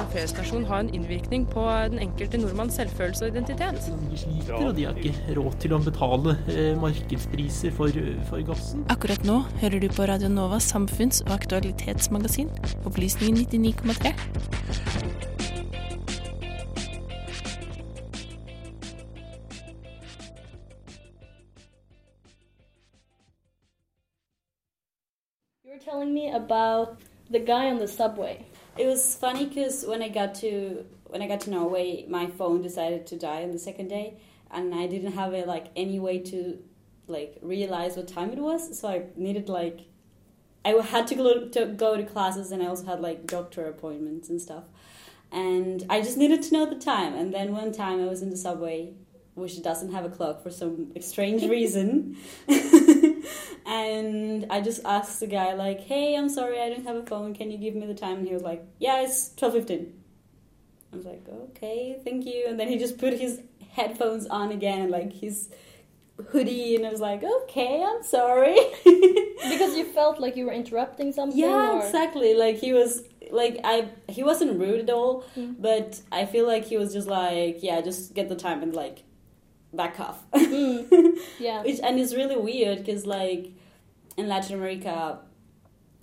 en P-stasjon ha en innvirkning på den enkelte nordmanns selvfølelse og identitet? De sliter, og de har ikke råd til å betale eh, markedspriser for, for gassen. Akkurat nå hører du på Radio Novas samfunns- og aktualitetsmagasin, Opplysningen 99,3. You were telling me about the guy on the subway. It was funny because when I got to when I got to Norway, my phone decided to die on the second day, and I didn't have a, like any way to like realize what time it was. So I needed like I had to go to go to classes, and I also had like doctor appointments and stuff. And I just needed to know the time. And then one time I was in the subway, which doesn't have a clock for some strange reason. and I just asked the guy like, "Hey, I'm sorry, I don't have a phone. Can you give me the time?" And he was like, "Yeah, it's twelve fifteen. I was like, "Okay, thank you." And then he just put his headphones on again and like his hoodie, and I was like, "Okay, I'm sorry." Because you felt like you were interrupting something? yeah, or... exactly. Like he was like I he wasn't rude at all, Mm. but I feel like he was just like, "Yeah, just get the time and like back off." Mm. Yeah. Which and it's really weird because like in Latin America,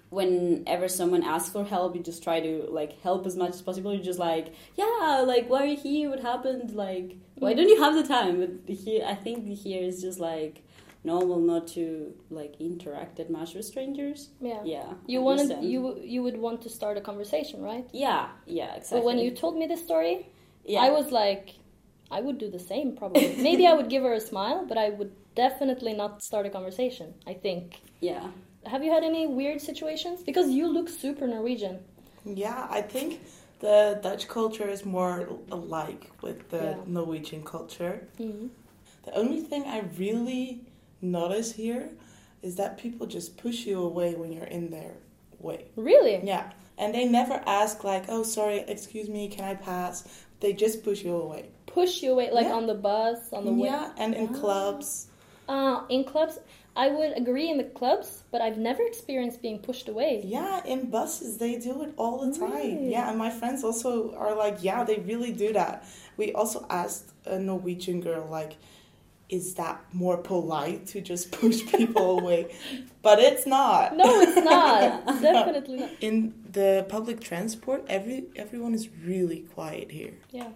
whenever someone asks for help, you just try to like help as much as possible. You're just like, yeah, like why are you here? What happened? Like why don't you have the time? But here, I think here is just like normal not to like interact that much with strangers. Yeah. Yeah, You wanted you you would want to start a conversation, right? Yeah, yeah, exactly. But when you told me this story, yeah. I was like, I would do the same probably. Maybe I would give her a smile, but I would definitely not start a conversation. I think. yeah. Have you had any weird situations? Because you look super Norwegian. Yeah, I think the Dutch culture is more alike with the Yeah. Norwegian culture. Mm. The only thing I really notice here is that people just push you away when you're in their way. Really? Yeah. And they never ask like, "Oh, sorry, excuse me, can I pass?" They just push you away. Push you away, like Yeah. on the bus, on the way. yeah, and in Ah. clubs. Uh, in clubs, I would agree in the clubs, but I've never experienced being pushed away. Yeah, in buses they do it all the time. Yeah, and my friends also are like, yeah, they really do that. We also asked a Norwegian girl like, is that more polite to just push people away? But it's not. No, it's not. Definitely not. In the public transport, every everyone is really quiet here. Yeah.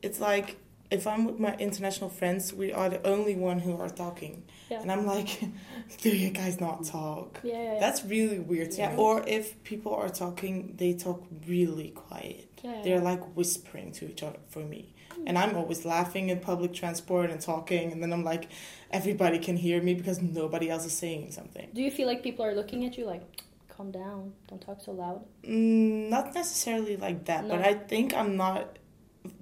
It's like if I'm with my international friends, we are the only one who are talking. Yeah. And I'm like, do you guys not talk? Yeah, yeah, yeah. That's really weird to Yeah. me. Or if people are talking, they talk really quiet. Yeah, They're like whispering to each other for me. And I'm always laughing in public transport and talking, and then I'm like, everybody can hear me because nobody else is saying something. Do you feel like people are looking at you like, calm down, don't talk so loud? Mm, not necessarily like that, but I think I'm not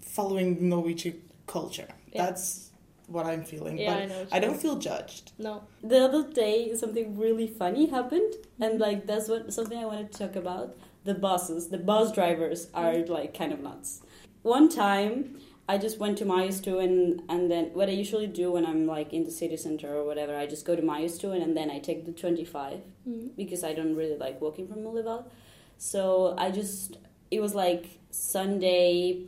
following Norwegian culture. Yeah. That's what I'm feeling. Yeah, but I know I don't feel judged. No. The other day, something really funny happened, and like that's what something I wanted to talk about. The buses, the bus drivers are like kind of nuts. One time, I just went to Majorstuen, and and then what I usually do when I'm like in the city center or whatever, I just go to Majorstuen, and then I take the twenty five Mm. because I don't really like walking from Ullevål. So I just it was like Sunday,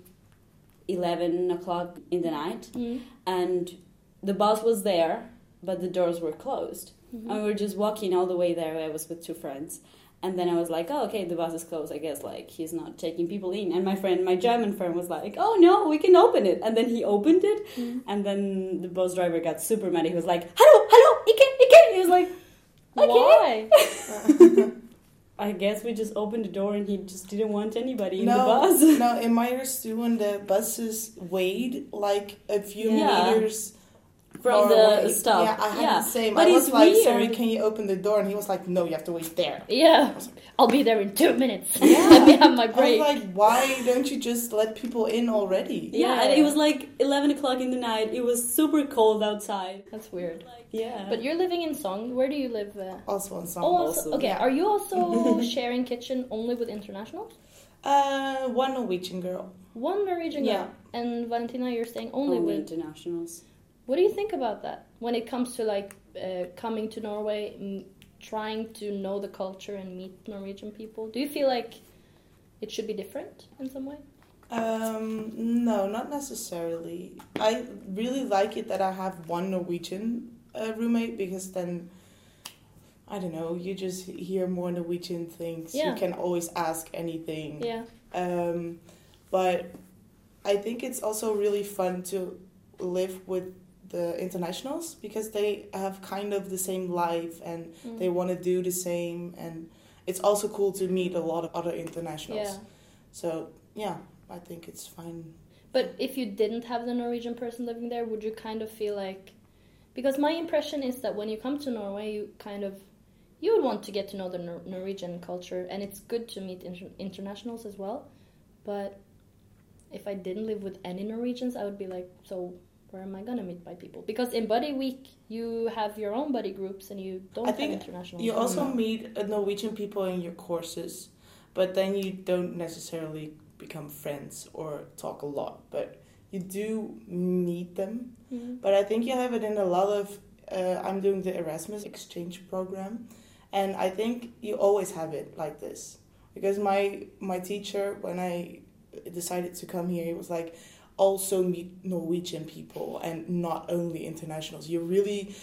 eleven o'clock in the night, Mm. and the bus was there, but the doors were closed. Mhm. And we were just walking all the way there. I was with two friends. And then I was like, oh, okay, the bus is closed. I guess, like, he's not taking people in. And my friend, my German friend, was like, oh, no, we can open it. And then he opened it. Mm. And then the bus driver got super mad. He was like, hello, hello, ikke, ikke. He was like, okay. Why? I guess we just opened the door and he just didn't want anybody in no, the bus. no, in Majorstuen, the buses weighed like a few Yeah. meters From the away. stop. Yeah, I had Yeah. the same. But I was like, weird. sorry, can you open the door? And he was like, no, you have to wait there. yeah. I'll be there in two minutes. Yeah. Let me have my break. I was like, why don't you just let people in already? Yeah, and it was like 11 o'clock in the night. It was super cold outside. That's weird. Yeah. But you're living in Sogn. Where do you live? Uh, Also in Sogn. oh, also, also, okay. yeah. Are you also sharing kitchen only with internationals? Uh, one Norwegian girl. One Norwegian Yeah. girl. And Valentina, you're staying only only with. internationals. What do you think about that when it comes to like uh, coming to Norway, m- trying to know the culture and meet Norwegian people? Do you feel like it should be different in some way? Um, no, not necessarily. I really like it that I have one Norwegian uh, roommate because then I don't know, you just hear more Norwegian things. Yeah. You can always ask anything. Yeah. Um, but I think it's also really fun to live with the internationals because they have kind of the same life and Mm. they want to do the same and it's also cool to meet a lot of other internationals. Yeah. So yeah, I think it's fine. But if you didn't have the Norwegian person living there, would you kind of feel like because my impression is that when you come to Norway, you kind of you would want to get to know the Nor- Norwegian culture, and it's good to meet inter- internationals as well. But if I didn't live with any Norwegians, I would be like, so where am I gonna meet my people? Because in Buddy Week, you have your own buddy groups, and you don't I have think international. You also No. meet uh, Norwegian people in your courses, but then you don't necessarily become friends or talk a lot. But you do meet them. Mhm. But I think you have it in a lot of. Uh, I'm doing the Erasmus exchange program, and I think you always have it like this because my my teacher when I decided to come here, he was like, also meet Norwegian people and not only internationals. You really,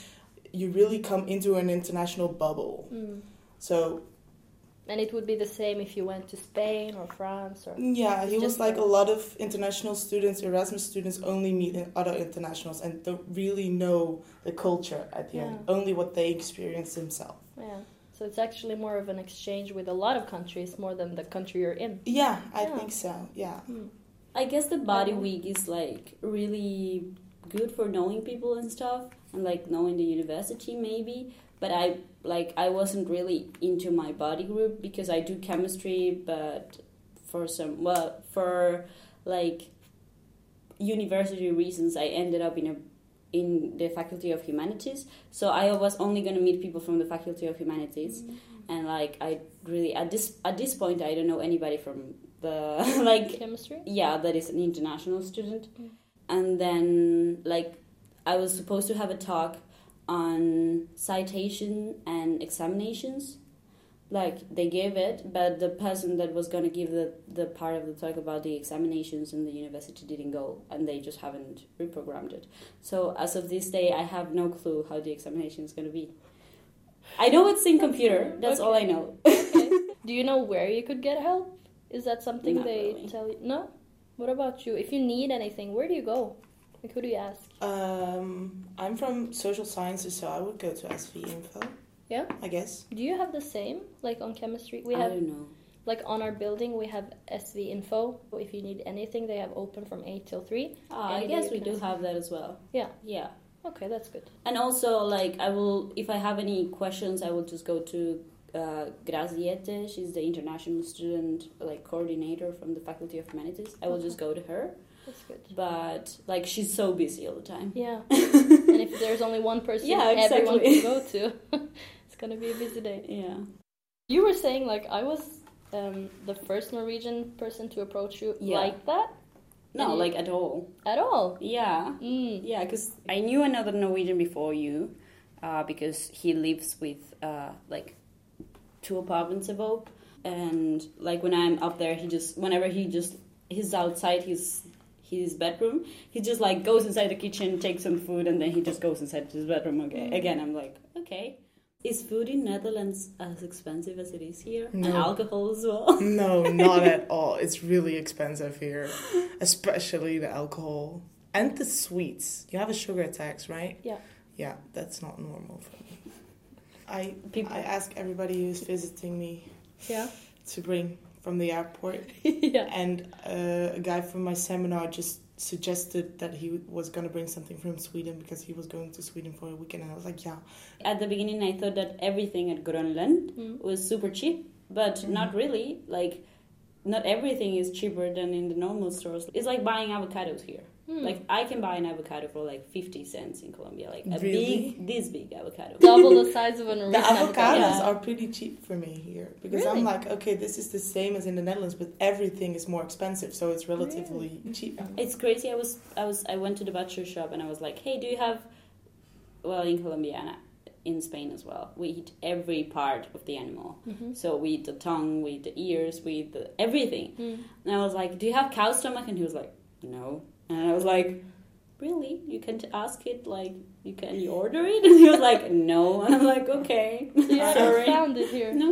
you really come into an international bubble. Mm. So And it would be the same if you went to Spain or France or. yeah, he was like a lot of international students, Erasmus students only meet in other internationals and don't really know the culture at the end. Only what they experience themselves. Yeah. So it's actually more of an exchange with a lot of countries more than the country you're in. Yeah, I Yeah. think so. Yeah. Hmm. I guess the body week is like really good for knowing people and stuff and like knowing the university maybe. But I like I wasn't really into my body group because I do chemistry but for some well for like university reasons I ended up in a in the faculty of humanities. So I was only going to meet people from the faculty of humanities. Mm. And like I really at this at this point I don't know anybody from the like Chemistry? yeah that is an international student. Mm. and then like i was supposed to have a talk on citation and examinations. Like they gave it but the person that was going to give the, the part of the talk about the examinations in the university didn't go and they just haven't reprogrammed it. So as of this day i have no clue how the examination is going to be. I know it's in computer that's all i know. Do you know where you could get help? Is that something Not they really. tell you? No? What about you? If you need anything, where do you go? Like, who do you ask? Um, I'm from social sciences, so I would go to SV Info. Yeah? I guess. Do you have the same? Like on chemistry? We have. i have, don't know like on our building, we have SV Info. If you need anything, they have open from 8 till 3. Ah, i guess we do ask. have that as well Yeah. yeah Okay, that's good. And also, like, I will, if I have any questions, I will just go to uh, Graziete. She's the international student, like, coordinator from the Faculty of Humanities. I will just go to her. That's good. But, like, she's so busy all the time. Yeah. and if there's only one person Yeah, exactly. everyone can go to, it's gonna be a busy day. Yeah. You were saying like I was um, the first Norwegian person to approach you Yeah. like that No, like, at all. at all. Yeah. Mm. Yeah, because I knew another Norwegian before you, uh, because he lives with uh, like two apartments above, and like when I'm up there, he just whenever he just he's outside his his bedroom, he just like goes inside the kitchen, takes some food, and then he just goes inside his bedroom again. Mm. Again, I'm like, okay. Is food in Netherlands as expensive as it is here, and alcohol as well? No, not at all. It's really expensive here, especially the alcohol and the sweets. You have a sugar tax, right? Yeah. Yeah, that's not normal for me. I People- I ask everybody who's visiting me Yeah. to bring from the airport, yeah. and uh, a guy from my seminar just suggested that he was gonna bring something from Sweden because he was going to Sweden for a weekend, and I was like, yeah, At the beginning, I thought that everything at Grønland Mm. was super cheap, but Mm-hmm. not really. Like, not everything is cheaper than in the normal stores. It's like buying avocados here. Mm. Like, I can buy an avocado for like 50 cents in Colombia. Like, a Really? big, this big avocado. double the size of an. the avocados avocado. Yeah. are pretty cheap for me here because I'm like, okay, this is the same as in the Netherlands, but everything is more expensive, so it's relatively cheap. It's crazy. I was, I was, I went to the butcher shop and I was like, "Hey, do you have?" Well, in Colombia, and I, in Spain as well. We eat every part of the animal. Mhm. So we eat the tongue, we eat the ears, we eat the, everything. Mm. And I was like, "Do you have cow stomach?" And he was like, "No." And I was like, "Really? You can ask it like you can you order it?" And he was like, "No." And I'm like, "Okay, Yeah, I sorry." found it here. No,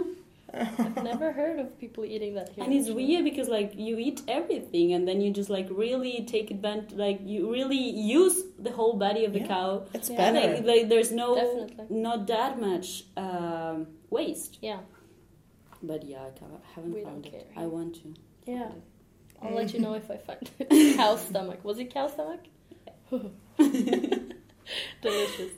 I've never heard of people eating that here. and it's actually. weird because like you eat everything, and then you just like really take advantage, like you really use the whole body of the Yeah. cow. It's Yeah. better. Like, like there's no Definitely. not that much um, waste. Yeah, But yeah, I haven't We found don't it. care. I want to. yeah. I'll let you know if I find it. cow stomach. Was it cow stomach? Delicious.